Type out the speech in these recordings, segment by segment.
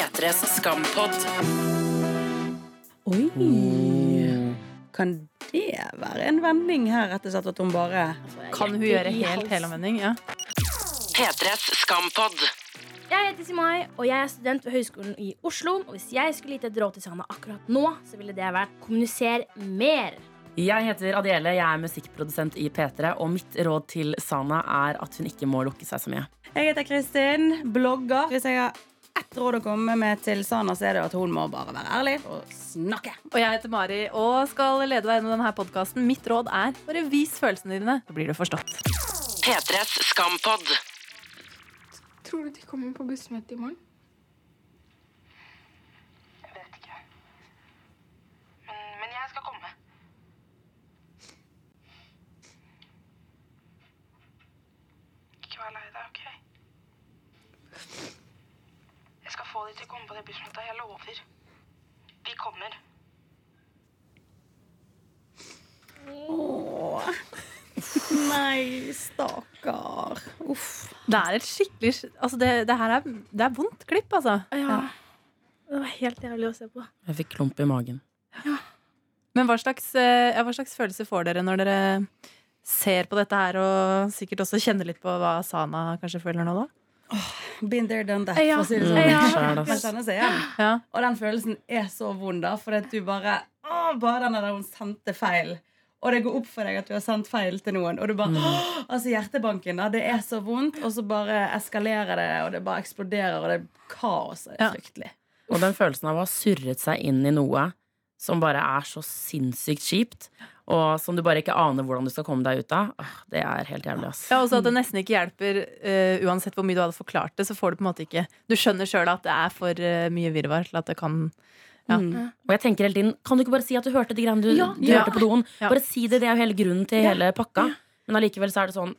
P3s skampod. Oi. Kan det være en vending her, rett og slett, at hun bare Kan hun gjøre helt helomvending? Ja. P3s skampod. Jeg heter Simai, og jeg er student ved Høgskolen i Oslo. Og hvis jeg skulle gitt et råd til Sana akkurat nå, så ville det vært kommuniser mer. Jeg heter Adele, jeg er musikkprodusent i P3, og mitt råd til Sana er at hun ikke må lukke seg så mye. Jeg heter Kristin, blogger. Hvis jeg har ett råd å komme med til Sana, så er det at hun må bare være ærlig og snakke. Og jeg heter Mari og skal lede deg gjennom denne podkasten. Mitt råd er bare vis følelsene dine, så blir du forstått. P3s skampod. Tror du de kommer på bussmøte i morgen? Jeg vet ikke. Men, men jeg skal komme. Ikke vær lei deg, OK? Jeg skal til å komme på det bussmøtet. Jeg lover. Vi kommer. Åh. Nei, stakkar. Uff. Det er et skikkelig Altså, det, det her er, det er vondt klipp, altså. Ja. Det var helt jævlig å se på. Jeg fikk klump i magen. Ja. Men hva slags, eh, ja, hva slags følelse får dere når dere ser på dette her, og sikkert også kjenner litt på hva Sana kanskje føler nå, da? Been there, done that, Ja. for å si det Mm, sånn. Ja. skjøl, Man kjenner seg igjen. Ja. Og den følelsen er så vond, da, for at du bare å, Bare den der hun sendte feil. Og det går opp for deg at du har sendt feil til noen. Og du bare, mm. altså Hjertebanken, da. Det er så vondt, og så bare eskalerer det, og det bare eksploderer, og det er kaos. Det er Ja. fryktelig. Og den følelsen av å ha surret seg inn i noe som bare er så sinnssykt kjipt, og som du bare ikke aner hvordan du skal komme deg ut av, åh, det er helt jævlig, ass. Ja, også at det nesten ikke hjelper Uh, Uansett hvor mye du hadde forklart det, så får du på en måte ikke Du skjønner sjøl at det er for uh, mye virvar til at det kan Ja. Og jeg tenker hele tiden, kan du ikke bare si at du hørte de greiene du, Ja. du Ja. hørte på doen? Ja. Bare si det, det er jo hele grunnen til hele pakka. Men allikevel så er det sånn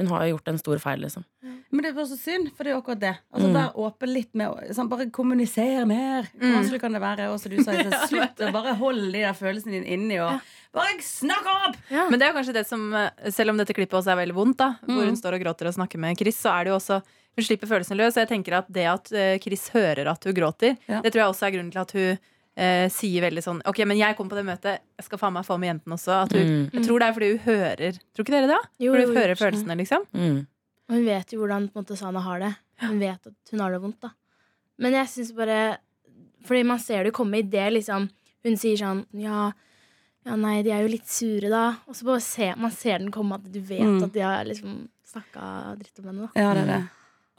Hun har jo gjort en stor feil, liksom. Men det er bare så synd, for det er jo akkurat det. Altså, Mm. Vær åpen litt med Sånn, bare kommuniser mer. Hvor Mm. vanskelig kan det være? Og du sa, så slutt å bare holde de der følelsene dine inni. Og bare snakk opp! Men det er jo kanskje det som eh, Selv om dette klippet også er veldig vondt, da hvor hun står og gråter og snakker med Chris, så er det jo også Hun slipper følelsene løs. Og jeg tenker at det at eh, Chris hører at hun gråter, Ja. det tror jeg også er grunnen til at hun eh, sier veldig sånn Ok, men jeg kom på det møtet, jeg skal faen meg få med jentene også. At hun, Mm. Jeg tror det er fordi hun hører Tror ikke dere det? Jo, fordi hun jo, hører følelsene, liksom. Mm. Og hun vet jo hvordan på en måte, Sana har det. Hun vet at hun har det vondt. da Men jeg syns bare Fordi man ser det komme i det, liksom. Hun sier sånn Ja, ja nei, de er jo litt sure, da. Og så bare se, man ser den komme, at du vet Mm. at de har liksom snakka dritt om henne. da Ja, det er det.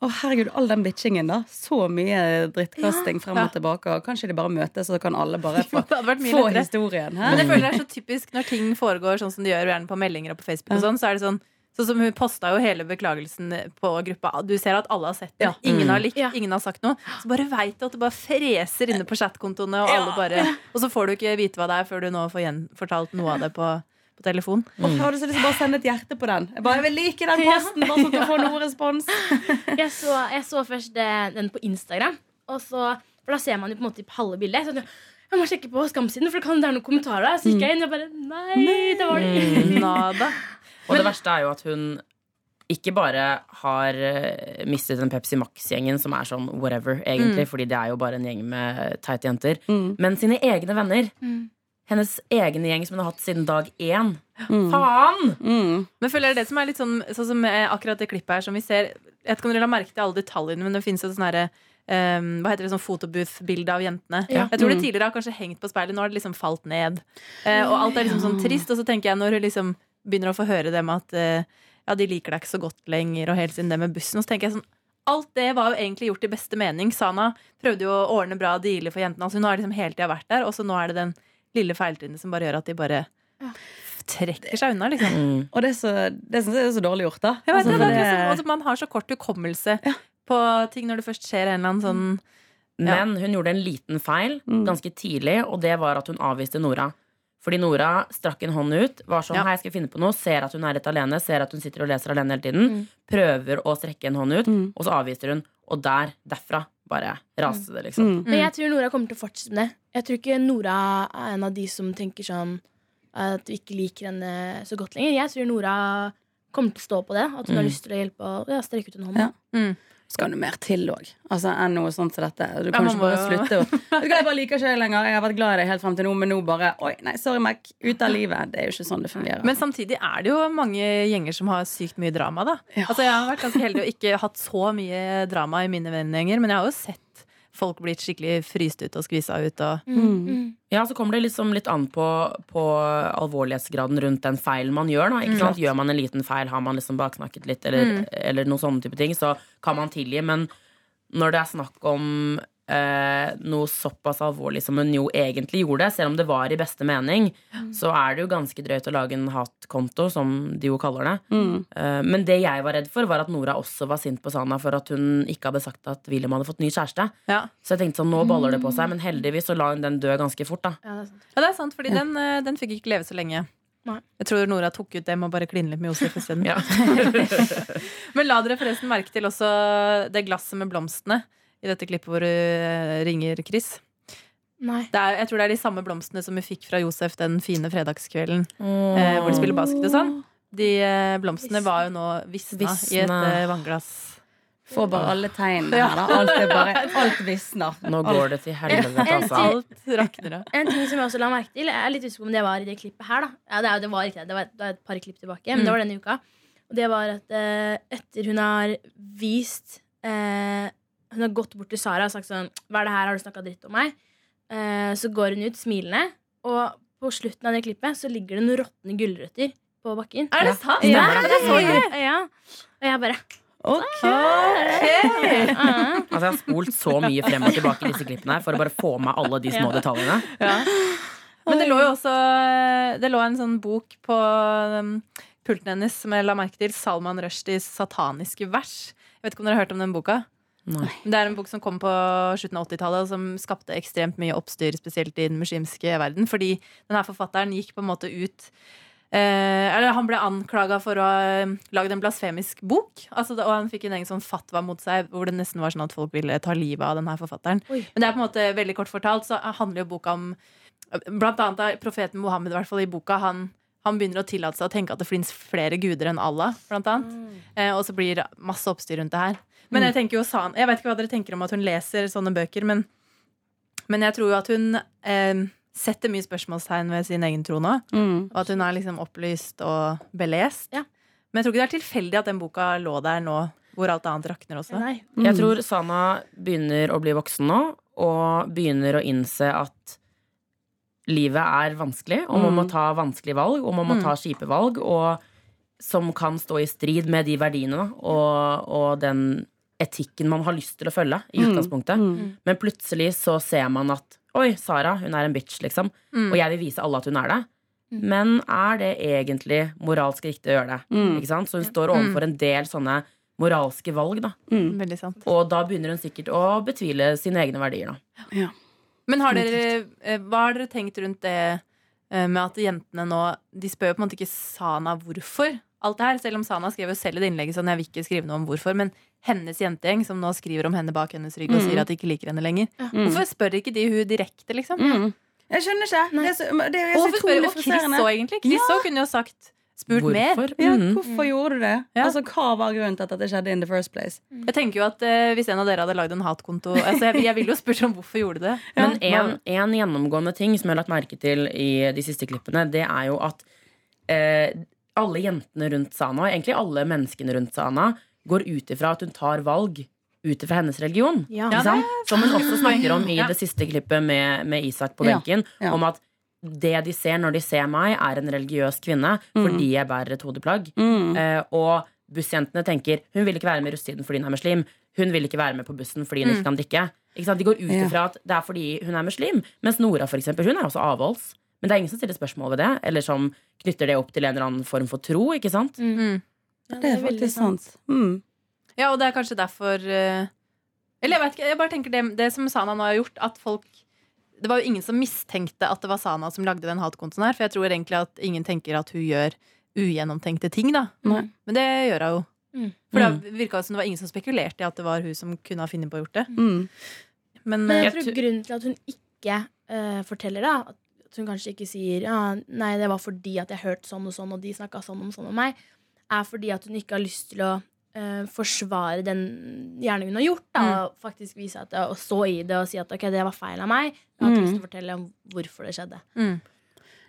Å, herregud, all den bitchingen, da. Så mye drittkasting frem og tilbake. Og kanskje de bare møtes, så kan alle bare få, få historien. historien. Men jeg føler det er så typisk når ting foregår sånn som de gjør gjerne på meldinger og på Facebook. og sånn, så er det sånn Sånn som Hun posta jo hele beklagelsen på gruppa. Du ser at alle har sett det. Ja. Ingen har Mm. likt, Ja. ingen har sagt noe. Så bare veit du at det bare freser inne på chatkontoene, og, bare, og så får du ikke vite hva det er før du nå får gjenfortalt noe av det på, på telefon. Åh, jeg du så lyst til å sende et hjerte på den. Jeg, bare, jeg vil like den posten, bare sånn at du får noe respons. Jeg så, jeg så først den på Instagram, og så, for da ser man jo på en måte halve bildet. Så jeg, jeg må sjekke på Skamsiden, for det kan det er noen kommentarer der. Så gikk jeg inn og bare Nei, det var det ikke. Nada. Og det verste er jo at hun ikke bare har eh, mistet den Pepsi Max-gjengen, som er sånn whatever, egentlig, fordi det er jo bare en gjeng med teite jenter, Mm. men sine egne venner. Mm. Hennes egen gjeng som hun har hatt siden dag én. Mm. Faen! Mm. Men føler jeg det som er litt sånn Sånn som akkurat det klippet her som vi ser Jeg vet ikke om dere har merket alle detaljene, men det finnes jo sånn herre um, hva heter det, sånn fotobooth-bilde av jentene. Ja. Jeg tror det Mm. tidligere har kanskje hengt på speilet, nå har det liksom falt ned. Uh, og alt er liksom sånn trist, og så tenker jeg når hun liksom begynner å få høre det med at eh, ja, de liker deg ikke så godt lenger, og helt siden det med bussen, og så tenker jeg sånn Alt det var jo egentlig gjort i beste mening. Sana prøvde jo å ordne bra dealer for jentene. Altså hun har liksom hele tida vært der, og så nå er det den lille feiltrinnet som bare gjør at de bare trekker seg unna, liksom. Mm. Og det, er så, det syns jeg er så dårlig gjort, da. Ja, Altså, det, det det- altså, man har så kort hukommelse på ting når det først skjer en eller annen sånn Ja. Men hun gjorde en liten feil Mm. ganske tidlig, og det var at hun avviste Nora. Fordi Nora strakk en hånd ut, var sånn Ja. hei, jeg skal finne på noe, ser at hun er litt alene, ser at hun sitter og leser alene hele tiden, prøver å strekke en hånd ut, Mm. og så avviser hun. Og der, derfra, bare raste det, liksom. Mm. Men jeg tror Nora kommer til å fortsette med det. Jeg tror ikke Nora er en av de som tenker sånn at du ikke liker henne så godt lenger. Jeg tror Nora kommer til å stå på det. At hun har Mm. lyst til å hjelpe og ja, strekke ut en hånd. Ja. Skal noe mer til òg. Altså, enn noe sånt som dette. Du kan ja, ikke bare slutte å Vet du hva, Jeg bare liker ikke deg lenger. Jeg har vært glad i deg helt frem til nå, men nå bare Oi, nei, sorry, Mac. Ut av livet. Det er jo ikke sånn det fungerer. Men samtidig er det jo mange gjenger som har sykt mye drama, da. Ja. Altså, jeg har vært ganske heldig og ikke hatt så mye drama i mine vennegjenger, men jeg har jo sett folk blitt skikkelig fryst ut og skvisa ut og Mm. Ja, så kommer det liksom litt an på, på alvorlighetsgraden rundt den feilen man gjør. Da, ikke sant? Gjør man en liten feil, har man liksom baksnakket litt, eller, eller noen sånne type ting, så kan man tilgi. Men når det er snakk om eh, noe såpass alvorlig som hun jo egentlig gjorde, selv om det var i beste mening, så er det jo ganske drøyt å lage en hatkonto, som de jo kaller det. Mm. Eh, men det jeg var redd for, var at Nora også var sint på Sana for at hun ikke hadde sagt at William hadde fått ny kjæreste. ja. Så jeg tenkte sånn, nå baller det på seg, men heldigvis så la hun den dø ganske fort. da Ja, det er sant. ja, det er sant, fordi den, eh, den fikk ikke leve så lenge. Nei. Jeg tror Nora tok ut dem og bare kline litt med Josef isteden. Ja. Men la dere forresten merke til også det glasset med blomstene i dette klippet hvor du eh, ringer Chris. Nei. Det er, jeg tror det er de samme blomstene som vi fikk fra Josef den fine fredagskvelden eh, hvor de spiller basket og sånn. De eh, blomstene var jo nå visna i et eh, vannglass. Får bare alle tegnene her, da. Alt, er bare, alt visner. Nå går det til helvete, altså. Alt rakner av. En ting som jeg også la merke til, jeg er litt usikker på om det var i det klippet her. da ja, det, det var ikke det, det var, det var et par klipp tilbake, men Mm. det var denne uka. Og det var at eh, etter hun har vist eh, Hun har gått bort til Sara og sagt sånn Hva er det her, har du snakka dritt om meg? Eh, så går hun ut smilende, og på slutten av det klippet så ligger det noen råtne gulrøtter på bakken. Er det sant? Ja, det? er så. Ja. Og jeg bare Ok. okay. Altså, jeg har spolt så mye frem og tilbake i disse klippene her for å bare få med alle de små detaljene. Ja. Men det lå jo også Det lå en sånn bok på um, pulten hennes som jeg la merke til. Salman Rushdies 'Sataniske vers'. Jeg vet ikke om dere har hørt om den boka? Nei. Det er en bok som kom på slutten av 80-tallet, og som skapte ekstremt mye oppstyr, spesielt i den muslimske verden. Fordi denne forfatteren gikk på en måte ut eh, Eller han ble anklaga for å ha eh, lagd en blasfemisk bok. Altså, og han fikk en egen sånn fatwa mot seg hvor det nesten var sånn at folk ville ta livet av denne forfatteren. Oi. Men det er på en måte veldig kort fortalt, så handler jo boka om Blant annet da, profeten Mohammed, i hvert fall i boka, han, han begynner å tillate seg å tenke at det finnes flere guder enn Allah, blant annet. Eh, og så blir det masse oppstyr rundt det her. Men jeg tenker jo San, Jeg vet ikke hva dere tenker om at hun leser sånne bøker, men, men jeg tror jo at hun eh, setter mye spørsmålstegn ved sin egen tro nå. Mm. Og at hun er liksom opplyst og belest. Ja. Men jeg tror ikke det er tilfeldig at den boka lå der nå, hvor alt annet rakner også. Mm. Jeg tror Sana begynner å bli voksen nå, og begynner å innse at livet er vanskelig, og man må ta vanskelige valg, og man må ta kjipe valg, og som kan stå i strid med de verdiene og, og den etikken man har lyst til å følge i utgangspunktet. Men plutselig så ser man at Oi, Sara, hun er en bitch, liksom. Og jeg vil vise alle at hun er det. Men er det egentlig moralsk riktig å gjøre det? Ikke sant? Så hun står overfor en del sånne moralske valg, da. Mm. sant. Og da begynner hun sikkert å betvile sine egne verdier. Da. Men har dere, eh, hva har dere tenkt rundt det eh, med at jentene nå De spør jo på en måte ikke Sana hvorfor alt det her. Selv om Sana skrev jo selv i det innlegget sånn, jeg vil ikke skrive noe om hvorfor. Men hennes jentegjeng, som nå skriver om henne bak hennes rygg og sier at de ikke liker henne lenger, hvorfor spør ikke de hun direkte, liksom? Mm. Jeg skjønner ikke. Det er så, det er så hvorfor spør og Chris så, òg, egentlig? Chris òg kunne jo sagt spurt mer. Hvorfor? Ja, Mhm. hvorfor gjorde du det? Ja. Altså, Hva var grunnen til at det skjedde in the first place? Jeg tenker jo at eh, Hvis en av dere hadde lagd en hatkonto altså, jeg, jeg ville jo spurt om hvorfor gjorde du det. Men en, en gjennomgående ting som jeg har lagt merke til i de siste klippene, det er jo at eh, alle jentene rundt Sana, egentlig alle menneskene rundt Sana, går ut ifra at hun tar valg ut ifra hennes religion. Ja. Som hun også snakker om i det siste klippet med, med Isak på benken. ja. Om at det de ser når de ser meg, er en religiøs kvinne fordi jeg bærer et hodeplagg. Mm. Eh, og bussjentene tenker hun vil ikke være med i russetiden fordi hun er muslim. Hun vil ikke være med på bussen fordi hun ikke kan drikke. Ikke sant? De går ut Ja. ifra at det er fordi hun er muslim. Mens Nora for eksempel, hun er også avholds. Men det er ingen som stiller spørsmål ved det, eller som knytter det opp til en eller annen form for tro. ikke sant? Mm. Ja, Det er faktisk sant. Mm. Ja, og det er kanskje derfor eh, Eller jeg vet ikke, jeg bare tenker det, det som Sana nå har gjort, at folk Det var jo ingen som mistenkte at det var Sana som lagde den hatkontoen her, for jeg tror egentlig at ingen tenker at hun gjør ugjennomtenkte ting, da. Nei. Men det gjør hun jo. Mm. For det virka som det var ingen som spekulerte i at det var hun som kunne ha funnet på å gjort det. Mm. Men, Men eh, jeg tror grunnen til at hun ikke uh, forteller det, at hun kanskje ikke sier ja, nei, det var fordi at jeg hørte sånn og sånn, og de snakka sånn om sånn om meg, er fordi at hun ikke har lyst til å uh, forsvare den gjerningen hun har gjort. Da, Og faktisk vise at, og stå i det og si at ok, det var feil av meg. Jeg har Mm. lyst til å fortelle om hvorfor det skjedde.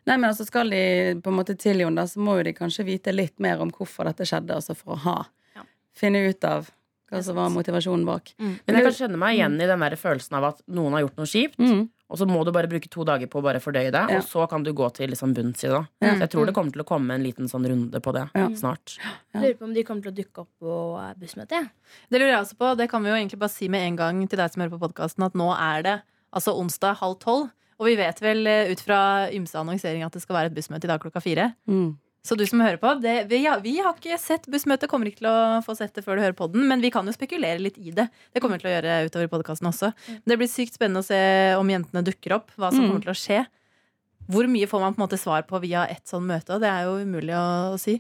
Nei, men altså Skal de på en måte tilgi henne, så må jo de kanskje vite litt mer om hvorfor dette skjedde. Altså for å ha Ja. Finne ut av hva som var motivasjonen bak. Men jeg kan kjenne meg igjen i den der følelsen av at noen har gjort noe kjipt, Mm. og så må du bare bruke to dager på å bare fordøye det, Ja. og så kan du gå til liksom bunns i det. Ja. Så jeg tror det kommer til å komme en liten sånn runde på det Ja. snart. Ja. Lurer på om de kommer til å dukke opp på eh, bussmøtet. Det lurer jeg også på. Det kan vi jo egentlig bare si med en gang til deg som hører på podkasten, at nå er det altså onsdag halv tolv. Og vi vet vel eh, ut fra ymse annonsering at det skal være et bussmøte i dag klokka fire. Mm. Så du som hører på, det, vi, har, vi har ikke sett bussmøtet, kommer ikke til å få sett det før du hører på den, men vi kan jo spekulere litt i det. Det kommer vi til å gjøre utover podkasten også. Det blir sykt spennende å se om jentene dukker opp, hva som Mm. kommer til å skje. Hvor mye får man på en måte svar på via ett sånn møte? Det er jo umulig å, å si.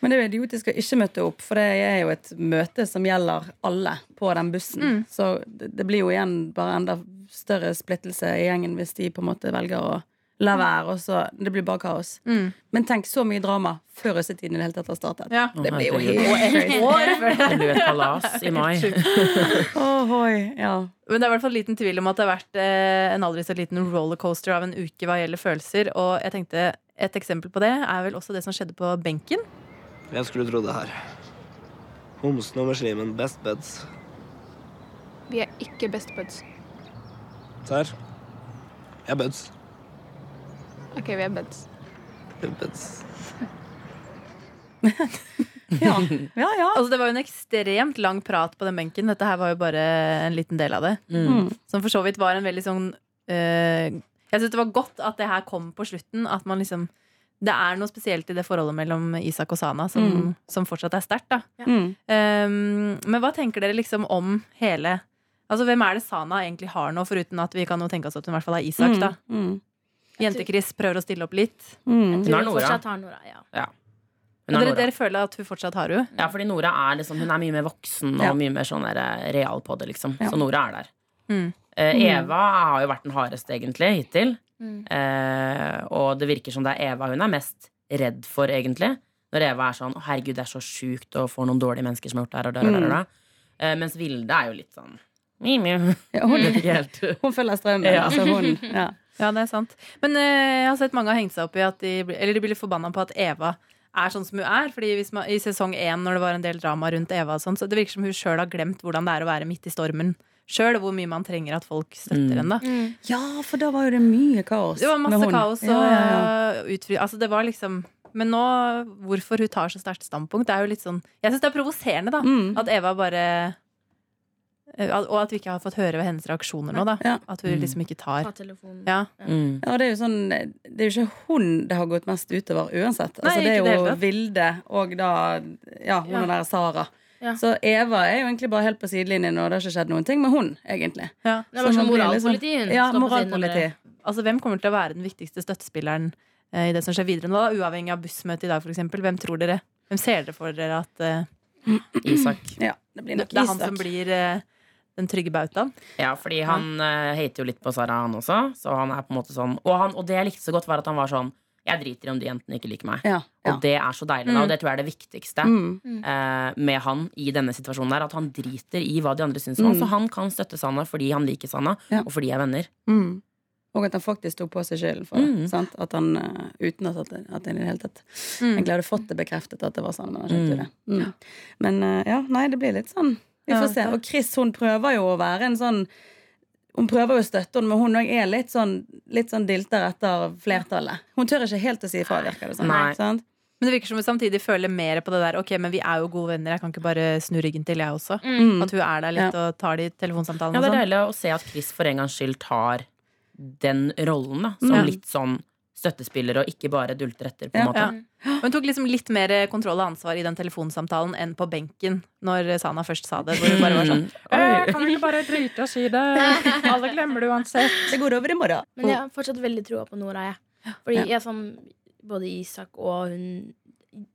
Men det er jo idiotisk å ikke møte opp, for det er jo et møte som gjelder alle på den bussen. Mm. Så det, det blir jo igjen bare enda større splittelse i gjengen hvis de på en måte velger å la være. Og så, det blir bare kaos. Mm. Men tenk så mye drama før russetiden i det hele tatt har startet. Ja. Det blir jo helt crazy. Det blir et kalas i mai. oh, hoi, ja. Men det er i hvert fall liten tvil om at det har vært eh, en aldri så liten rollercoaster av en uke hva gjelder følelser. Og jeg tenkte et eksempel på det er vel også det som skjedde på benken. Hvem skulle tro det her? Homsen og muslimen best buds. Vi er ikke best buds. Serr? Jeg er buds. OK, vi er buds. Buds. Ja, ja. ja. Altså Det var jo en ekstremt lang prat på den benken. Dette her var jo bare en liten del av det. Mm. Som for så vidt var en veldig sånn eh, Jeg syns det var godt at det her kom på slutten. At man liksom Det er noe spesielt i det forholdet mellom Isak og Sana som, Mm. som fortsatt er sterkt. da Mm. Um, men hva tenker dere liksom om hele Altså Hvem er det Sana egentlig har nå, foruten at vi kan jo tenke oss at hun i hvert fall er Isak? da Mm. Jente-Chris prøver å stille opp litt. Mm. Hun Tror har Nora. fortsatt har Nora, ja. Hun Og er dere, Nora. dere føler at hun fortsatt har hun? Ja, fordi Nora er liksom Hun er mye mer voksen og Ja. mye mer sånn der, eh, real på det, liksom. Ja. Så Nora er der. Mm. Eh, Mm. Eva har jo vært den hardeste, egentlig, hittil. Mm. Eh, og det virker som det er Eva hun er mest redd for, egentlig. Når Eva er sånn 'Å, herregud, det er så sjukt å få noen dårlige mennesker som har gjort det her', og der, og der, og der. Eh, mens Vilde er jo litt sånn mi, mi. Ja, hun, hun følger strømmen. Ja. Altså hun, ja. Ja, det er sant. Men eh, jeg har sett mange har hengt seg opp i at de, blir- eller de blir litt forbanna på at Eva er sånn som hun er. Fordi hvis man, I sesong én, når det var en del drama rundt Eva, og sånn, så det virker som hun sjøl har glemt hvordan det er å være midt i stormen sjøl. Hvor mye man trenger at folk støtter Mm. henne. Mm. ja, for da var jo det mye kaos. Det var med masse hun. kaos og Ja, ja, ja. utfri... Altså, det var liksom Men nå, hvorfor hun tar så sterkt standpunkt, det er jo litt sånn Jeg syns det er provoserende, da. Mm. At Eva bare eh, Og at vi ikke har fått høre ved hennes reaksjoner nå, da. Ja. At hun liksom ikke tar Ta telefonen. Ja. Mm. Ja, det er jo sånn Det er jo ikke hun det har gått mest utover uansett. Nei, altså, det er jo det. Vilde og da Ja, hun Ja. og der Sara. Ja. Så Eva er jo egentlig bare helt på sidelinjen, og det har ikke skjedd noen ting med hun, egentlig. ja. Det var bare sånn moralpolitien. moralpoliti. hun. Ja, moralpoliti. Altså, hvem kommer til å være den viktigste støttespilleren eh, i det som skjer videre nå, da? uavhengig av bussmøtet i dag, eksempel? Hvem tror dere? Hvem ser dere for dere at eh, Isak. Ja, det blir det er han som blir eh, den trygge bautaen? Ja, fordi han eh, hater jo litt på Sara, han også. Så han er på en måte sånn Og, han, og det jeg likte så godt, var at han var sånn Jeg driter i om de jentene ikke liker meg. Ja, ja. Og det er så deilig, da, og det tror jeg er det viktigste Mm. eh, med han i denne situasjonen. der At han driter i hva de andre syns om han. Så han kan støtte Sanna fordi han liker Sanna, Ja. og fordi de er venner. Mm. Og at han faktisk tok på seg skylden for det. Mm. Sant? At han, uh, uten at, at han i det hele tatt Mm. egentlig hadde fått det bekreftet at det var sånn. Men han skjønte Mm. det. Mm. Men uh, ja, nei, det blir litt sånn. Vi får se. Og Chris hun prøver jo å være en sånn Hun prøver jo å støtte henne, men hun òg er litt sånn, litt sånn dilter etter flertallet. Hun tør ikke helt å si ifra, virker det som. Sånn, Men det virker som hun samtidig føler mer på det der Ok, men vi er jo gode venner, jeg kan ikke bare snu ryggen til, jeg også. Mm. At hun er der litt og tar de telefonsamtalene Ja, Det er sånn. deilig å se at Chris for en gangs skyld tar den rollen, da. Som mm. litt sånn støttespiller, og ikke bare dulter etter, på en Ja. måte. Ja. Hun tok liksom litt mer kontroll og ansvar i den telefonsamtalen enn på benken, når Sana først sa det. Hvor hun bare var sånn Kan du ikke bare drite og si det? Alle glemmer det uansett. Det går over i morgen. Men jeg har fortsatt veldig troa på Nora. Jeg. Fordi Ja. jeg som både Isak og hun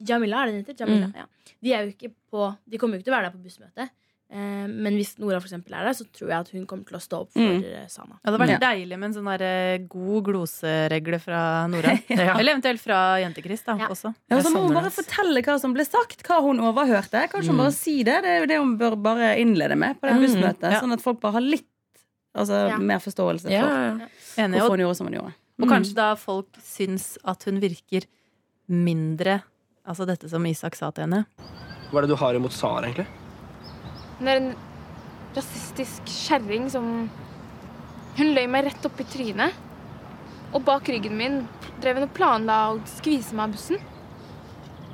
Jamila, er det hun heter? Jamila, Mm. ja. De er jo ikke på De kommer jo ikke til å være der på bussmøtet. Eh, men hvis Nora for eksempel er der, så tror jeg at hun kommer til å stå opp for Mm. eh, Sana. Ja, det hadde vært Ja. deilig med en sånn der, eh, god gloseregle fra Nora. Ja. Eller eventuelt fra Jentekris da, Ja. også. Ja, så må hun bare fortelle hva som ble sagt, hva hun overhørte. Kanskje hun Mm. bare si det. Det er jo det hun bør bare innlede med på det Mm, bussmøtet. ja. Sånn at folk bare har litt altså, Ja. mer forståelse Ja, for hvorfor hun gjorde som hun gjorde. og Mm. kanskje da folk syns at hun virker mindre Altså dette som Isak sa til henne. Hva er det du har imot Sara, egentlig? Hun er en rasistisk kjerring som Hun løy meg rett opp i trynet. Og bak ryggen min drev hun og planla å skvise meg av bussen.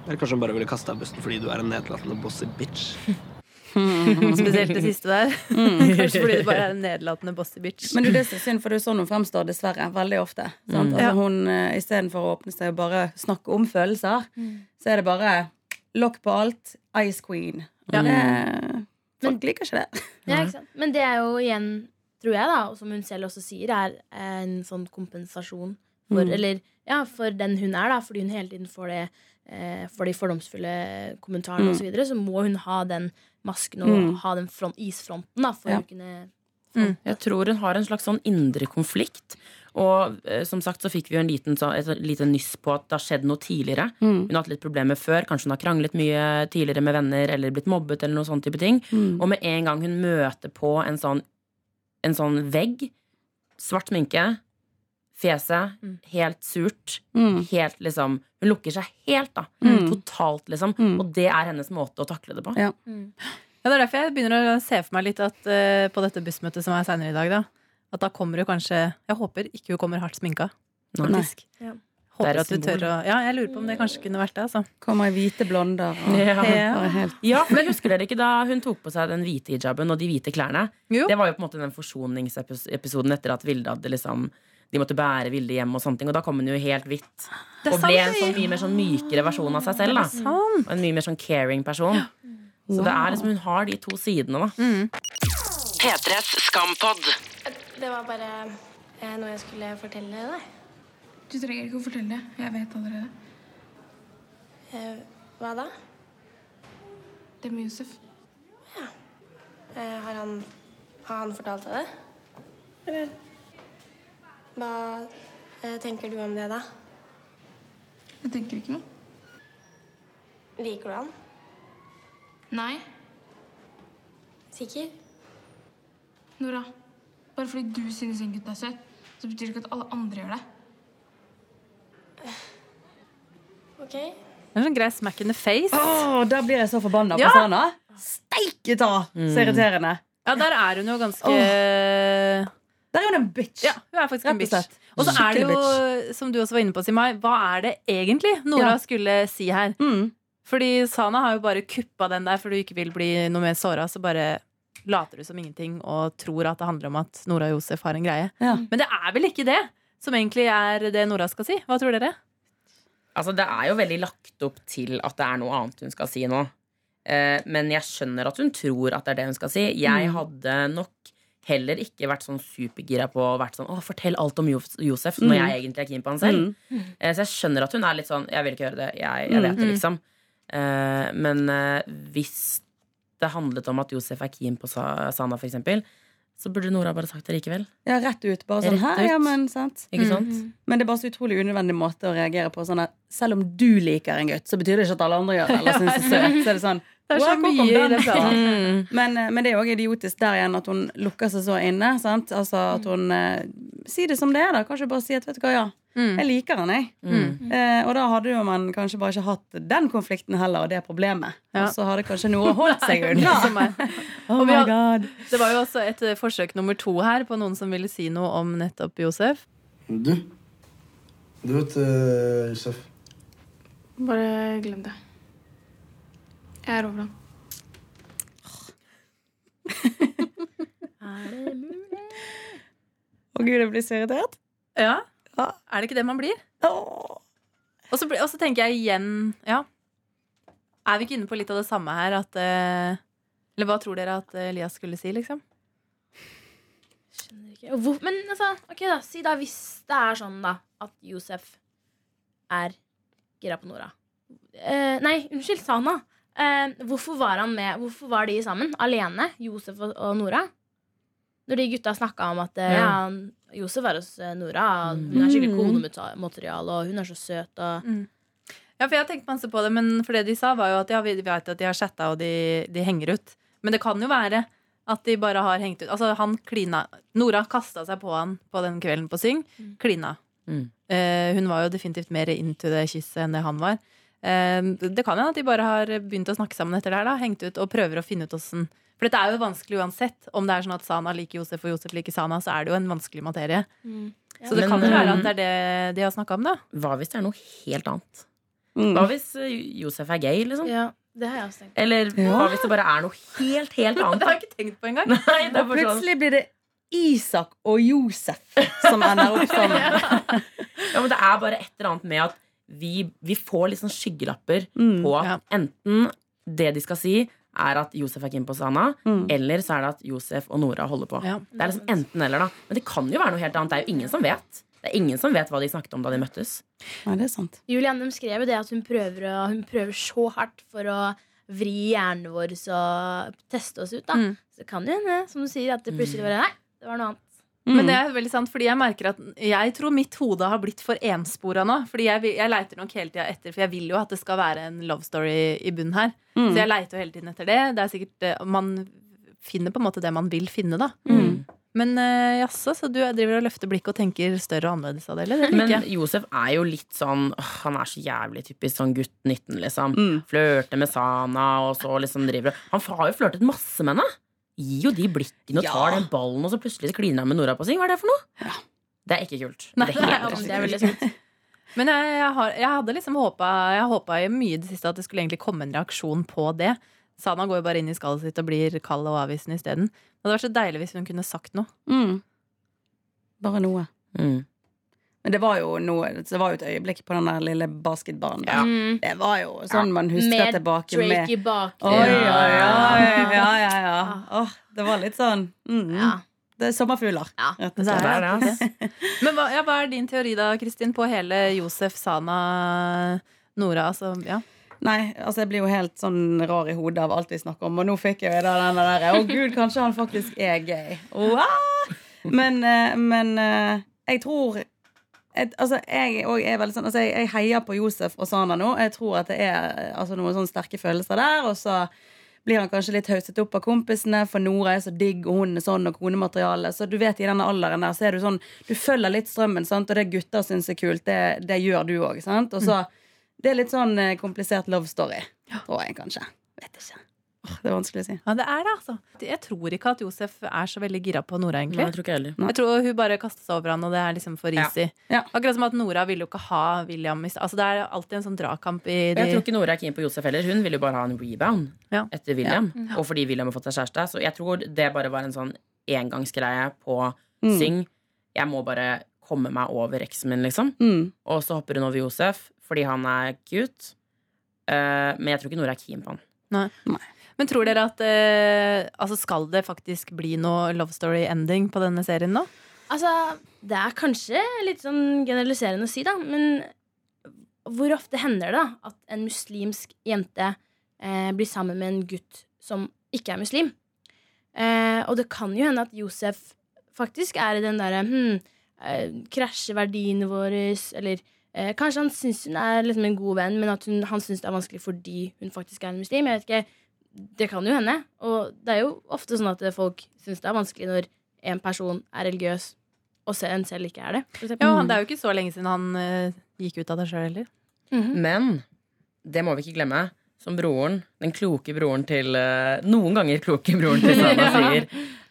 Eller kanskje hun bare ville kaste deg av bussen fordi du er en nedlatende bossy bitch? Spesielt det siste der. Kanskje fordi du bare er en nedlatende bossy bitch. Men du, det er synd, for det er sånn hun fremstår dessverre veldig ofte. Sant? Mm. Altså, hun, eh, Istedenfor å åpne seg og bare snakke om følelser, så er det bare lokk på alt. Ice queen. Ja. Det, folk liker ikke det. Ja, ikke? Men det er jo igjen, tror jeg, da, og som hun selv også sier, er en sånn kompensasjon for, Mm. eller, ja, for den hun er, da, fordi hun hele tiden får det eh, får de fordomsfulle kommentarene Mm. og så videre, så må hun ha den masken og Mm. ha den front, isfronten da, for Ja. å kunne Mm. Jeg tror hun har en slags sånn indre konflikt. Og eh, som sagt så fikk vi jo en liten, så, et lite nyss på at det har skjedd noe tidligere. Mm. Hun har hatt litt problemer før. Kanskje hun har kranglet mye tidligere med venner eller blitt mobbet. eller noe sånne type ting. Mm. Og med en gang hun møter på en sånn, en sånn vegg, svart sminke, fjeset Mm. helt surt, Mm. helt liksom Hun lukker seg helt, da. Mm. Totalt, liksom. Mm. Og det er hennes måte å takle det på. Ja. mm. Ja, det er derfor jeg begynner å se for meg litt at uh, på dette bussmøtet som er seinere i dag, da, at da kommer du kanskje Jeg håper ikke hun kommer hardt sminka, faktisk. Ja. Er Håper at du tør å Ja, jeg lurer på om det kanskje kunne vært det, altså. Kommer i hvite blonder. Og, Ja. helt Ja, men husker dere ikke da hun tok på seg den hvite hijaben og de hvite klærne? Jo. Det var jo på en måte den forsoningsepisoden etter at Vilde hadde liksom de måtte bære Vilde hjem, og sånne ting Og da kom hun jo helt hvitt. Og ble en sånn mye mer sånn mykere versjon av seg selv. Da. Og en mye mer sånn caring person. Så det er liksom, hun har de to sidene, da. Mm. P3s Skampod. Det var bare eh, noe jeg skulle fortelle deg. Du trenger ikke å fortelle det. Jeg vet allerede. Eh, hva da? Det med Josef. Eh, har, han, har han fortalt deg det? Eller Hva eh, tenker du om det, da? Jeg tenker ikke noe. Liker du han? Nei. Sikker? Nora, bare fordi du synes en gutt er søt, så betyr det ikke at alle andre gjør det. OK. Det er en sånn grei smack in the face. Åh, Da blir jeg så forbanna på Ja. Sana. Steike ta! Så irriterende. Ja, der er hun jo ganske Der er hun en bitch. Ja, hun er faktisk en bitch. Og så er det jo, som du også var inne på, Simai, hva er det egentlig Nora Ja. skulle si her? Mm. Fordi Sana har jo bare kuppa den der for du ikke vil bli noe mer såra, så bare later du som ingenting og tror at det handler om at Nora og Josef har en greie. Ja. Men det er vel ikke det som egentlig er det Nora skal si? Hva tror dere? Altså, det er jo veldig lagt opp til at det er noe annet hun skal si nå. Eh, men jeg skjønner at hun tror at det er det hun skal si. Jeg Mm. hadde nok heller ikke vært sånn supergira på å vært sånn, Å, fortell alt om Josef, når Mm. jeg egentlig er keen på han selv. Mm. Eh, så jeg skjønner at hun er litt sånn Jeg vil ikke gjøre det. Jeg, jeg vet det, Mm. liksom. Eh, men hvis det handlet om at Josef er keen på Sa Sana, for eksempel, så burde Nora bare sagt det likevel. Ja, rett ut. Bare sånn her, ja, men sant. Ikke Mm. sant? Men det er bare så utrolig unødvendig måte å reagere på. Sånn at selv om du liker en gutt, så betyr det ikke at alle andre gjør det. Eller synes det er søt. Så er det sånn Det er så «Wow, mye i det. Mm. Men, eh, men det er også idiotisk der igjen at hun lukker seg så inne. Sant? Altså at hun eh, Si det som det er, da. Kanskje bare si at vet du hva, ja, Mm. jeg liker han, jeg. Mm. Eh, og da hadde jo man kanskje bare ikke hatt den konflikten heller, og det problemet. Ja. Og så hadde kanskje noe holdt seg unna. Er. Oh my god. Det var jo også et eh, forsøk nummer to her på noen som ville si noe om nettopp Josef. Du, du vet uh, Josef Bare glem det. Jeg er over ham. Å gud, jeg blir så irritert. Ja. Ja. Er det ikke det man blir? Åh. Og så, og så tenker jeg igjen Ja. Er vi ikke inne på litt av det samme her? At, eh, eller hva tror dere at eh, Elias skulle si, liksom? Skjønner ikke. Hvor, men altså, ok da, si da hvis det er sånn da at Josef er gira på Nora. Eh, nei, unnskyld, Sana eh, hvorfor var han med Hvorfor var de sammen? Alene? Josef og, og Nora? Når de gutta snakka om at eh, Ja. ja. han- Josef er hos eh, Nora. Hun er skikkelig konemateriale, og hun er så søt. Og, Ja, for jeg har tenkt masse på det, men for det de sa, var jo at ja, vi vet at de har chatta og de, de henger ut. Men det kan jo være at de bare har hengt ut. Altså, han klina Nora kasta seg på han på den kvelden på Syng. Klina. Mm. Eh, hun var jo definitivt mer into det kysset enn det han var. Eh, det kan hende at de bare har begynt å snakke sammen etter det her, da. Hengt ut og prøver å finne ut åssen For dette er jo vanskelig uansett. Om det er sånn at Sana liker Josef og Josef liker Sana, så er det jo en vanskelig materie. Mm. Så det Men, kan jo være um, at det er det de har snakka om, da. Hva hvis det er noe helt annet? Mm. Hva hvis eh, Josef er gay, liksom? ja, det har jeg også tenkt. Eller Ja. hva hvis det bare er noe helt, helt annet? Det har jeg ikke tenkt på engang. Nei, det er sånn plutselig blir det Isak og Josef som ender opp sammen. Ja, men det er bare et eller annet med at vi, vi får sånn skyggelapper Mm. på at Ja. enten det de skal si, er at Josef er keen på Sana, Mm. eller så er det at Josef og Nora holder på. Ja. Det er liksom enten eller, da. Men det kan jo være noe helt annet. Det er jo ingen som vet. Det er ingen som vet hva de snakket om da de møttes. Ja, det er sant. Julianne skrev jo det at hun prøver, å, hun prøver så hardt for å vri hjernen vår og teste oss ut. da Mm. Så kan det hende, som du sier, at det plutselig bare Nei, det var noe annet. Men det er veldig sant, fordi jeg merker at jeg tror mitt hode har blitt for enspora nå. Fordi jeg, jeg leiter nok hele tida etter, for jeg vil jo at det skal være en love story i bunnen her. Mm. Så jeg leiter jo hele tiden etter det. Det er sikkert eh, Man finner på en måte det man vil finne, da. Mm. Men uh, jaså, så du driver og løfter blikket og tenker større og annerledes av det, eller? Men. Josef er jo litt sånn åh, Han er så jævlig typisk sånn gutt 19, liksom. Mm. Flørter med Sana, og så liksom driver Han har jo flørtet masse med henne. Gir jo de blikkene og Ja. tar den ballen, og så plutselig kliner han med Nora på syng. Hva er det for noe? Det er ikke kult. Nei, det er Det veldig sunt. Men jeg, jeg, har, jeg hadde liksom håpa Jeg håpa mye i det siste at det skulle egentlig komme en reaksjon på det. Sana går jo bare inn i skallet sitt og blir kald og avvisende isteden. Det hadde vært så deilig hvis hun kunne sagt noe. Mm. Bare noe. Mm. Men det var jo noe Det var jo et øyeblikk på den der lille basketbanen. Ja. Mm. Det var jo sånn man husker Med tilbake Drake med i bakgrunnen. Oi, oi, oi. Ja. Ja, ja, ja. Åh, det var litt sånn mm. Ja. Det er sommerfugler. Ja. Det er det, ass. Men hva, ja, hva er din teori da, Kristin, på hele Josef, Sana, Nora? Altså, ja. Nei, altså jeg blir jo helt sånn rar i hodet av alt vi snakker om. Og nå fikk jeg jo da den der Å gud, kanskje han faktisk er gay. Wow! Men, eh, men eh, jeg tror et, altså jeg, er veldig sånn, altså jeg, jeg heier på Josef og Sana nå. Jeg tror at det er eh, altså noen sånne sterke følelser der. Og så blir han kanskje litt hauset opp av kompisene, for Nora er så digg, og hun er sånn, og konemateriale. Så du vet, i denne alderen der, så er du sånn Du følger litt strømmen, sant? og det gutter syns er kult, det, det gjør du òg. Og så Det er litt sånn eh, komplisert love story, tror jeg kanskje. Vet ikke. Det er vanskelig å si. ja, det er det, altså. Jeg tror ikke at Josef er så veldig gira på Nora, egentlig. Nei, jeg tror ikke heller. Nei. Jeg tror hun bare kaster seg over han, og det er liksom for Ja. easy. Ja. Akkurat som at Nora vil jo ikke ha William i Altså Det er alltid en sånn dragkamp i de... jeg tror ikke Nora er keen på Josef heller. Hun vil jo bare ha en rebound Ja. etter William. Og fordi William har fått seg kjæreste. Så jeg tror det bare var en sånn engangsgreie på Mm. Syng. Jeg må bare komme meg over eksen min, liksom. Mm. Og så hopper hun over Josef fordi han er cute. Uh, men jeg tror ikke Nora er keen på han. Men tror dere at eh, Altså skal det faktisk bli noe love story ending på denne serien nå? Altså, det er kanskje litt sånn generaliserende å si, da, men hvor ofte hender det da at en muslimsk jente eh, blir sammen med en gutt som ikke er muslim? Eh, og det kan jo hende at Josef faktisk er i den derre hmm, eh, Krasjer verdiene våre, eller eh, Kanskje han syns hun er liksom en god venn, men at hun, han syns det er vanskelig fordi hun faktisk er en muslim. Jeg vet ikke, Det kan jo hende. Og det er jo ofte sånn at folk syns det er vanskelig når en person er religiøs, og se- en selv ikke er det. Ja, Det er jo ikke så lenge siden han uh, gikk ut av det sjøl heller. Mhm. Men det må vi ikke glemme. Som broren, den kloke broren til uh, Noen ganger kloke broren til Sana sier.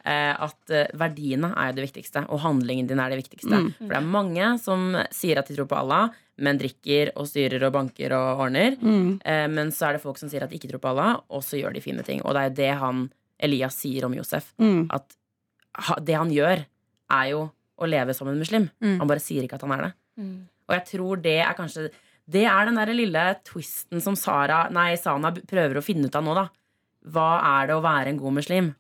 Eh, at eh, verdiene er jo det viktigste, og handlingen din er det viktigste. Mm. For det er mange som sier at de tror på Allah, men drikker og styrer og banker og ordner. Mm. Eh, men så er det folk som sier at de ikke tror på Allah, og så gjør de fine ting. Og det er jo det han Elias sier om Josef. Mm. At det han gjør, er jo å leve som en muslim. Mm. Han bare sier ikke at han er det. Mm. Og jeg tror det er kanskje Det er den der lille twisten som Sara, nei, Sana prøver å finne ut av nå, da. Hva er det å være en god muslim?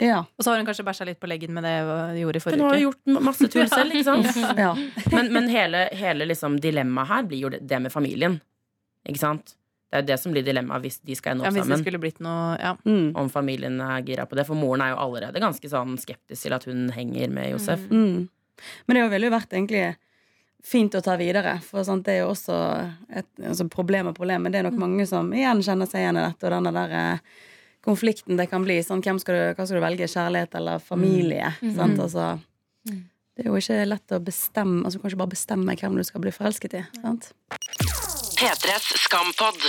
Ja. Og så har hun kanskje bæsja litt på leggen med det hun gjorde i Hun forrige har uke. jo gjort masse tull selv, ikke sant? ja. Men, men hele, hele liksom dilemmaet her blir jo det, det med familien. Ikke sant? Det er jo det som blir dilemmaet hvis de skal ende Ja, opp det sammen. blitt noe ja. Mm. Om familien er gira på det. For moren er jo allerede ganske sånn skeptisk til at hun henger med Josef. Mm. Men det ville jo vært egentlig fint å ta videre. For sant, det er jo også et altså problem og problem. Men det er nok mange som igjen kjenner seg igjen i dette. Og denne der eh, konflikten det kan bli. Sånn, hvem skal du, hva skal du velge? Kjærlighet eller familie? Sant? Altså, det er jo ikke lett å bestemme Altså, Du kan ikke bare bestemme hvem du skal bli forelsket i. Sant? P3s Skampod.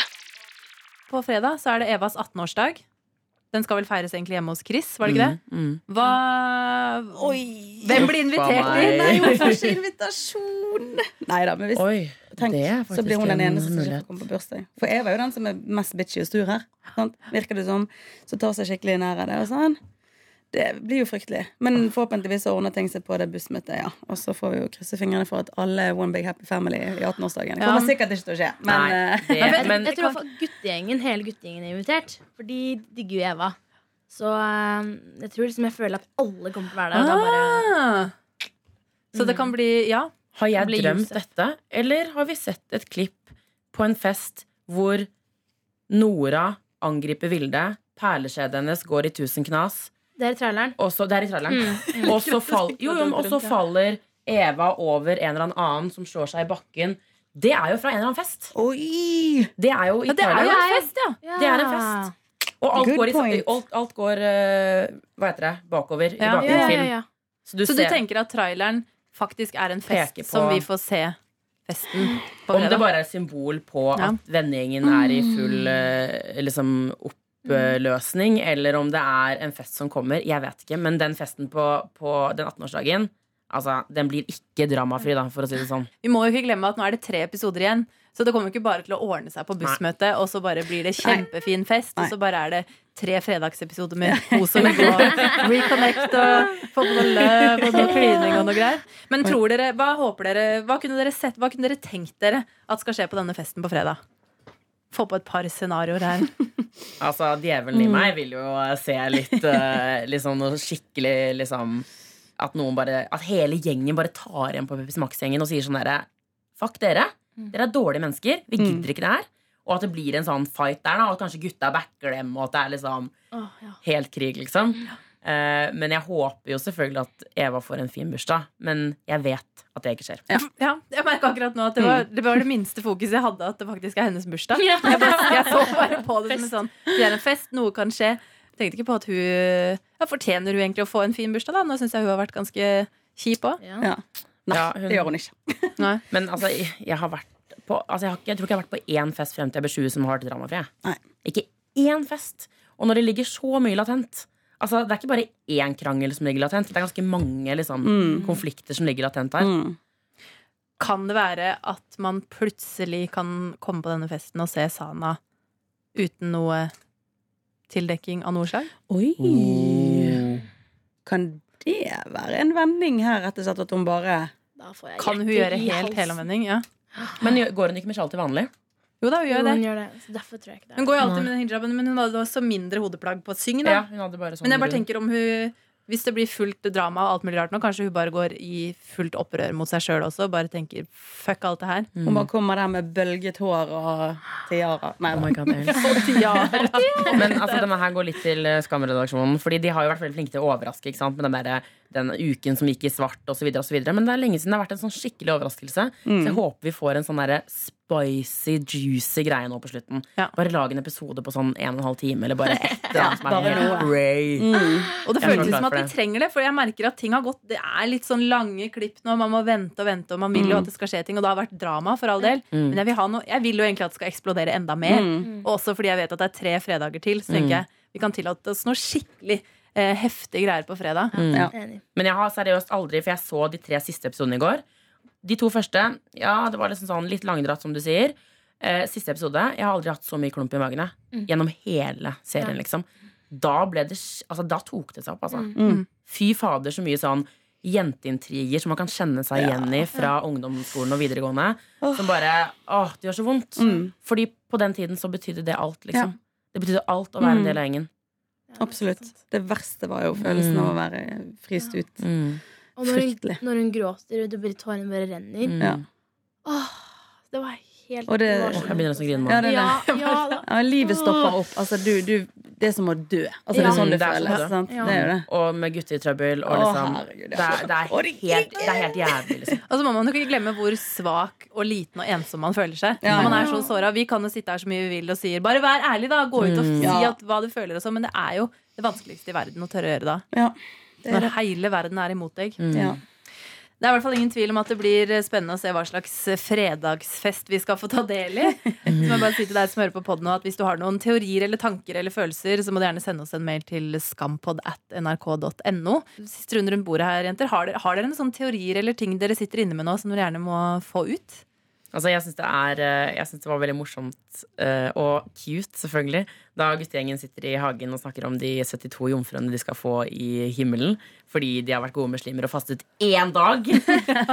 På fredag så er det Evas 18-årsdag. Den skal vel feires egentlig hjemme hos Chris, var det ikke det? Mm. Hva Hvem blir invitert inn? Nei, hun jo ikke invitasjon! Nei da, men hvis Oi, Tenk, er så blir hun den en eneste som ikke kommer på bursdag. For Eva er jo den som er mest bitchy og stur her. Sant? Virker det som. Så tar seg skikkelig nær av det. Og sånn. Det blir jo fryktelig. Men forhåpentligvis så ordner ting seg på det bussmøtet, ja. Og så får vi jo krysse fingrene for at alle er one big happy family i 18-årsdagen. Det Ja. kommer sikkert ikke til å skje, men Nei, eh, det, Men, men jeg tror kan... guttegjengen, hele guttegjengen er invitert. For de digger jo Eva. Så eh, jeg tror liksom jeg føler at alle kommer til å være der. Og da bare, Ah. Så det kan bli Ja. har jeg drømt Josef. dette? Eller har vi sett et klipp på en fest hvor Nora angriper Vilde, perlekjedet hennes går i tusen knas, det er traileren. og så, det er i traileren. Og så, fall, jo, jo, og så faller Eva over en eller annen som slår seg i bakken. Det er jo fra en eller annen fest. Oi! Det er jo i ja det er jo en fest, ja. Det er en fest. Og alt Good går, i, alt, alt går uh, Hva heter det? Bakover. Ja. I Ja, ja, bakgrunnsfilm. ja. Så du Så du tenker at traileren faktisk er en fest på- som vi får se festen på Om det bare er et symbol på Ja. at vennegjengen er i full uh, liksom, oppløsning, eller om det er en fest som kommer. Jeg vet ikke. Men den festen på, på den 18-årsdagen Altså, den blir ikke dramafri, da, for å si det sånn. Vi må jo ikke glemme at nå er det tre episoder igjen. Så det kommer jo ikke bare til å ordne seg på bussmøtet, og så bare blir det kjempefin fest, Nei. og så bare er det tre fredagsepisoder med kos og hygge og reconnect og få på noe løv og noe klining og noe greier. Men tror dere, hva håper dere, hva kunne dere sett, hva kunne dere tenkt dere at skal skje på denne festen på fredag? Få på et par scenarioer her. Altså, djevelen i meg vil jo se litt uh, liksom noe skikkelig liksom At noen bare At hele gjengen bare tar igjen på Pepsi Max-gjengen og sier sånn derre Fuck dere. Dere er dårlige mennesker. Vi gidder ikke det her. Og at det blir en sånn fight der, da. Og at kanskje gutta backer dem, og at det er liksom oh, ja. helt krig, liksom. Eh, men jeg håper jo selvfølgelig at Eva får en fin bursdag. Men jeg vet at det ikke skjer. Ja, jeg merka akkurat nå at det var, det var det minste fokuset jeg hadde, at det faktisk er hennes bursdag. Jeg, bare, jeg så bare på det som en sånn Det er en fest, noe kan skje. Jeg tenkte ikke på at hun ja, Fortjener hun egentlig å få en fin bursdag, da? Nå syns jeg hun har vært ganske kjip òg. Ja. Ja. Nei, Ja, hun- det gjør hun ikke. Men altså, jeg, jeg har vært på altså, jeg, har ikke, jeg tror ikke jeg har vært på én fest frem til jeg ble 20 som har vært dramafri. Ikke én fest. Og når det ligger så mye latent Altså, Det er ikke bare én krangel som ligger latent. Det er ganske mange liksom, konflikter som ligger latent her. Mm. Kan det være at man plutselig kan komme på denne festen og se Sana uten noe tildekking av noe slag? Oi! Kan det være en vending her, rett og slett, at hun bare Da får jeg Kan hun gjøre helt helomvending? Ja. Men går hun ikke med sjal til vanlig? Jo da, hun Jo, gjør hun det. gjør det. Så derfor tror jeg ikke det. Hun går jo alltid med den hijaben, men hun hadde også mindre hodeplagg på syng. Da. Ja, hun hadde bare sånn Men jeg bare tenker om hun Hvis det blir fullt drama og alt mulig rart nå, kanskje hun bare går i fullt opprør mot seg sjøl også. Bare tenker fuck alt det her. Hun bare kommer der med bølget hår og tiara. Nei, Oh my God. Ja. Men altså, denne her går litt til Skamredaksjonen. Fordi de har jo vært veldig flinke til å overraske. Ikke sant? Med den, der, den uken som gikk i svart osv. Men det er lenge siden det har vært en sånn skikkelig overraskelse. Så jeg håper vi får en sånn derre spicy, juicy greie nå på slutten. Ja. Bare lag en episode på sånn en og en halv time, eller bare et eller annet som er helt noe. cray. Og det føles som at vi trenger det, for jeg merker at ting har gått Det er litt sånn lange klipp nå, man må vente og vente, og man vil jo at det skal skje ting, og det har vært drama, for all del. Men jeg vil, ha noe, jeg vil jo egentlig at det skal eksplodere enda mer. Og også fordi jeg vet at det er tre fredager til, så tenker jeg vi kan tillate oss noe skikkelig eh, heftige greier på fredag. Ja. Men jeg har seriøst aldri, for jeg så de tre siste episodene i går. De to første, ja, det var liksom sånn litt langdratt, som du sier. Eh, siste episode, jeg har aldri hatt så mye klump i magen mm. gjennom hele serien, liksom. Da ble det Altså, da tok det seg opp, altså. Fy fader, så mye sånn jenteintriger som man kan kjenne seg igjen i fra ungdomsskolen og videregående. Som bare Åh, det gjør så vondt. Fordi på den tiden så betydde det alt, liksom. Det betydde alt å være en del av gjengen. Absolutt. Det verste var jo følelsen av å være fryst ut. Mm. Og når hun, når hun gråter, og det bare tårene bare renner Mm. Ja. Åh, det var helt Og det- var jeg begynner nesten å grine nå. Ja, det det. Ja, ja. Ja, livet stopper opp. Altså, du, du, det er som å dø. Altså, det er sånn du er dø. Sant? Ja. Det er det. Og med gutter i trøbbel. Og liksom, Åh, herregud, det, er, det, er helt, det er helt jævlig, liksom. Og så må man jo ikke glemme hvor svak og liten og ensom man føler seg. Man er så såra. Vi kan jo sitte her så mye vi vil og sier bare vær ærlig, da. Gå ut og si Ja. at, hva du føler og så, Men det er jo det vanskeligste i verden å tørre å gjøre da. Ja, Når det. hele verden er imot deg. Ja. Det er i hvert fall ingen tvil om at det blir spennende å se hva slags fredagsfest vi skal få ta del i. Så må jeg bare si til deg som hører på podden at Hvis du har noen teorier eller tanker eller følelser, så må du gjerne sende oss en mail til skampod at nrk.no. Siste runde rundt bordet her, jenter. Har dere, har dere noen sånne teorier eller ting dere sitter inne med nå som dere gjerne må få ut? Altså, jeg syns det, eh, det var veldig morsomt eh, og cute, selvfølgelig, da guttegjengen sitter i hagen og snakker om de 72 jomfruene de skal få i himmelen fordi de har vært gode muslimer og fastet én dag.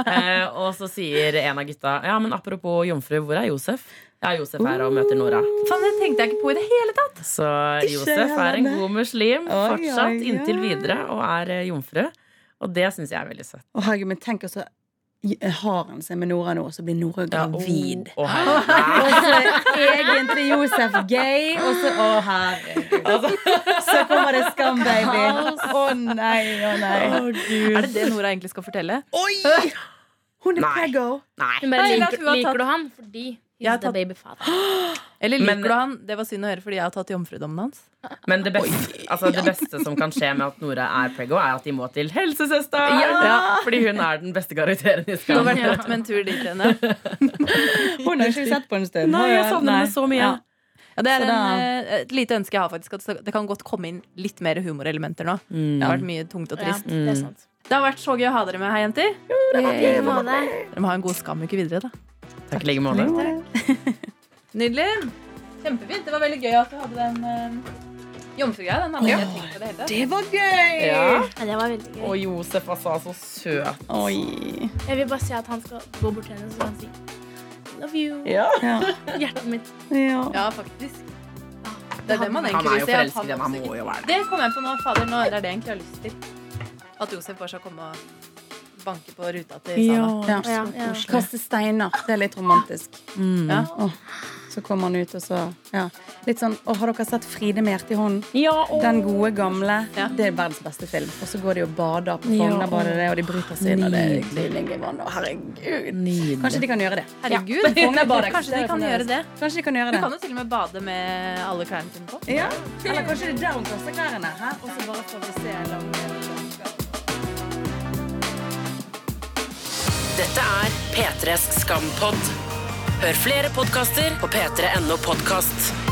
Eh, og så sier en av gutta Ja, men apropos jomfru, hvor er Josef? Ja, Josef er og møter Nora. Sånn, det tenkte jeg ikke på i det hele tatt! Så Josef er en god muslim fortsatt inntil videre og er jomfru. Og det syns jeg er veldig søtt. Å, herregud, men tenk også Har han seg med Nora nå, så blir Nora gravid. Herregud. Og så egentlig Josef gay, og så Å, herregud. Så kommer det Skam-baby. Å nei, å nei. Er det det Nora egentlig skal fortelle? Oi! Hun er preggo. Nei. Hun bare liker, liker du han fordi he's the tatt- baby father. Eller liker du han? Det var synd å høre, fordi jeg har tatt jomfrudommen hans. Men det beste, altså det beste som kan skje med at Nora er preggo, er at de må til helsesøster! Ja. Fordi hun er den beste karakteren i Det hadde Skam. vært godt med en tur dit henne. Hun har ikke sett på en stund. Nei, jeg savner henne så mye. Ja. Ja, det er en, eh, et lite ønske jeg har, faktisk. At det kan godt komme inn litt mer humorelementer nå. Mm. Det har vært mye tungt og Ja, trist. det er sant. Det har vært så gøy å ha dere med her, jenter. I like måte. Dere må ha en god skamuke videre, da. Takk i like måte. Nydelig. Kjempefint. Det var veldig gøy at du hadde den uh, jomfrugreia. Den hadde ikke tenkt på det hele tatt. Det var gøy! Ja. Ja, det var veldig gøy. Og Josef altså, så søt. Oi. Jeg vil bare si at han skal gå bort til henne og si Love you. Ja. Ja. Hjertet mitt. ja. Ja, faktisk. Det er det man egentlig vil vil Han er jo forelsket i henne, han må jo være det. Det kommer jeg på nå. Fader, nå det er det jeg egentlig har lyst til. At Josef bare skal komme og banke på ruta til Sana. Ja. Ja, ja. Kaste steiner. Det er litt romantisk. Ja. Oh. så kommer han ut, og så ja. Litt sånn Å, har dere sett Fride med hjertet i hånden? Ja, Den gode, gamle. Ja. Det er verdens beste film. Og så går de og bader på Ja. Frognerbadet, det, og de bryter seg inn, og det er Herregud. Nydelig. Kanskje de kan gjøre det. Herregud. Ja. Kanskje de kan gjøre det. Kanskje de kan gjøre Du kan jo til og med bade med alle klærne sine på. Ja. Eller kanskje det er der hun kaster klærne. Her, Og så bare får vi se lange Dette er P3s Skampod. Hør flere podkaster på p3.no podkast.